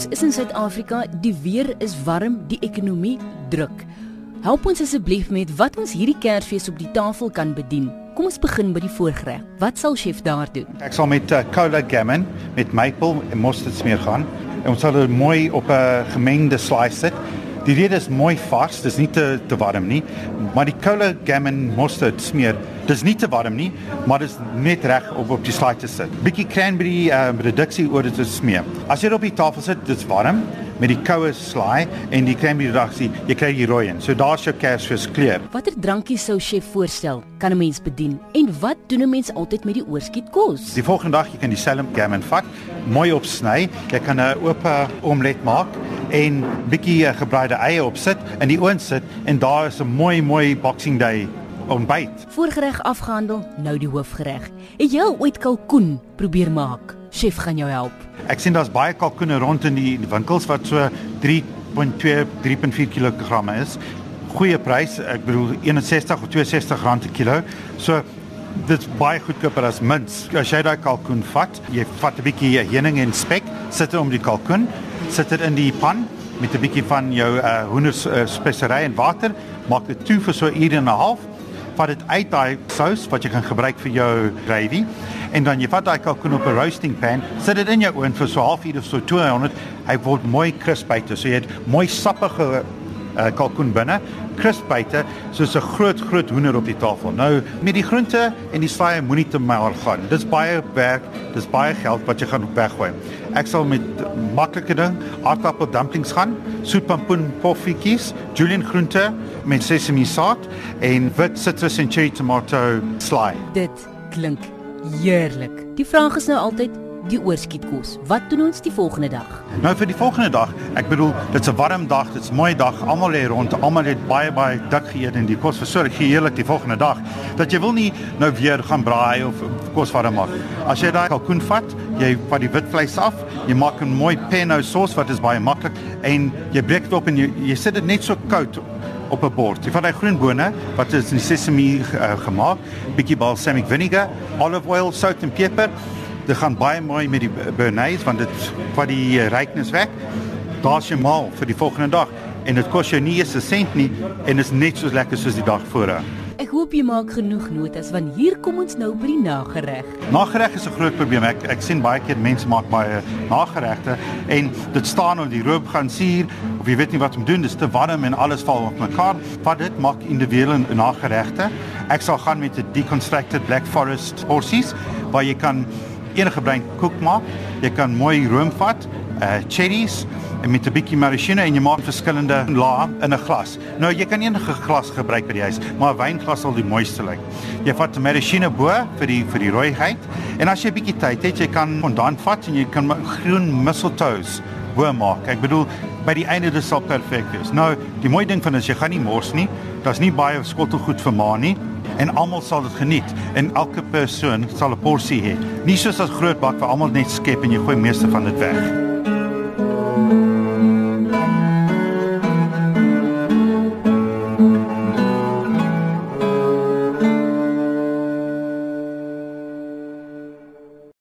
Ons is in Suid-Afrika, die weer is warm, die ekonomie druk. Help ons asseblief met wat ons hierdie Kersfees op die tafel kan bedien. Kom ons begin by die voorgereg. Wat sal chef daar doen? Ek sal met uh, cola gammon met maple en mosterd smeer gaan. En ons sal dit mooi op 'n uh, gemengde slice sit. Die rede is mooi vars, dis nie te te warm nie, maar die cola gammon mosterd smeer, dis nie te warm nie, maar dis net reg om op die slice te sit. Bietjie cranberry uh, reduksie oor dit te smeer. As jy dit op die tafel sit, dit's warm met die koue slaai en die cranberry reduksie, jy kry die rooi in. So daar's jou Kersfees kleur. Watter drankies sou chef voorstel kan 'n mens bedien? En wat doen 'n mens altyd met die oorskiet kos? Die volgende dag jy kan dieselfde gammon vat, mooi opsny, jy kan 'n oop omelet maak en bietjie uh, gebraaide eie opsit in die oond sit en daar is 'n mooi mooi Boxing Day ontbyt. Voorgereg afgehandel, nou die hoofgereg. Het jy al ooit kalkoen probeer maak? Chef gaan jou help. Ek sien daar's baie kalkoene rond in die winkels wat so 3.2 3.4 kg is. Goeie prys, ek bedoel 61 of 62 rand per kilo. So dit's baie goedkoper as mints. As jy daai kalkoen vat, jy vat 'n bietjie heuning en spek, sit dit om die kalkoen, sit dit in die pan met 'n bietjie van jou uh, hoender uh, spesery en water, maak dit toe vir so 'n uur en 'n half. Vat dit uit daai sous wat jy kan gebruik vir jou gravy en dan jy vat daai kalkoen op 'n roasting pan, sit dit in jou oond vir so 'n halfuur of so 200, hy word mooi crisp buite. So jy het mooi sappige uh, kalkoen binne, crisp buite, soos 'n groot groot hoender op die tafel. Nou met die groente en die slaai moenie te maar gaan. Dis baie werk, dis baie geld wat jy gaan weggooi. Ek sal met maklike ding, aardappel dumplings gaan, soet pompoen poffietjies, julienne groente met sesame saad en wit sitrus en cherry tomato slaai. Dit klink heerlik. Die vraag is nou altyd die oorskietkos. Wat doen ons die volgende dag? Nou vir die volgende dag, ek bedoel, dit's 'n warm dag, dit's 'n mooi dag, almal lê rond, almal het baie baie dik geëet en die kos versorg heerlik die volgende dag. Dat jy wil nie nou weer gaan braai of kos warm maak. As jy daai kalkoen vat, jy vat die wit vleis af, jy maak 'n mooi penne sos wat is baie maklik en jy breek dit op en jy, jy sit dit net so koud op 'n bord. Jy vat daai groen bone wat is in sesame uh, gemaak, bietjie balsamic vinegar, olive oil, sout en peper. Dit gaan baie mooi met die béarnaise want dit vat die uh, ryknis weg. Daar's jy maal vir die volgende dag en dit kos jou nie eens 'n sent nie en is net so lekker soos die dag voorheen. Ek hoop jy maak genoeg notas want hier kom ons nou by die nagereg. Nagereg is 'n groot probleem. Ek ek sien baie keer mense maak baie nageregte en dit staan op die roop gaan suur of jy weet nie wat om doen, dis te warm en alles val op mekaar. Wat dit maak individuele nageregte. Ek sal gaan met 'n deconstructed Black Forest porsies waar jy kan enige bruin koek maak. Jy kan mooi room vat, uh cherries en met 'n bietjie maraschino en jy maak verskillende lae in 'n glas. Nou jy kan enige glas gebruik by die huis, maar 'n wynglas sal die mooiste lyk. Jy vat maraschino bo vir die vir die rooiheid en as jy 'n bietjie tyd het, jy kan fondant vat en jy kan groen mistletoes bo maak. Ek bedoel by die einde dit sal perfek wees. Nou, die mooi ding van is jy gaan nie mors nie. Daar's nie baie skottelgoed vir ma nie en almal sal dit geniet en elke persoon sal 'n porsie hê. Nie soos 'n groot bak waar almal net skep en jy gooi meeste van dit weg.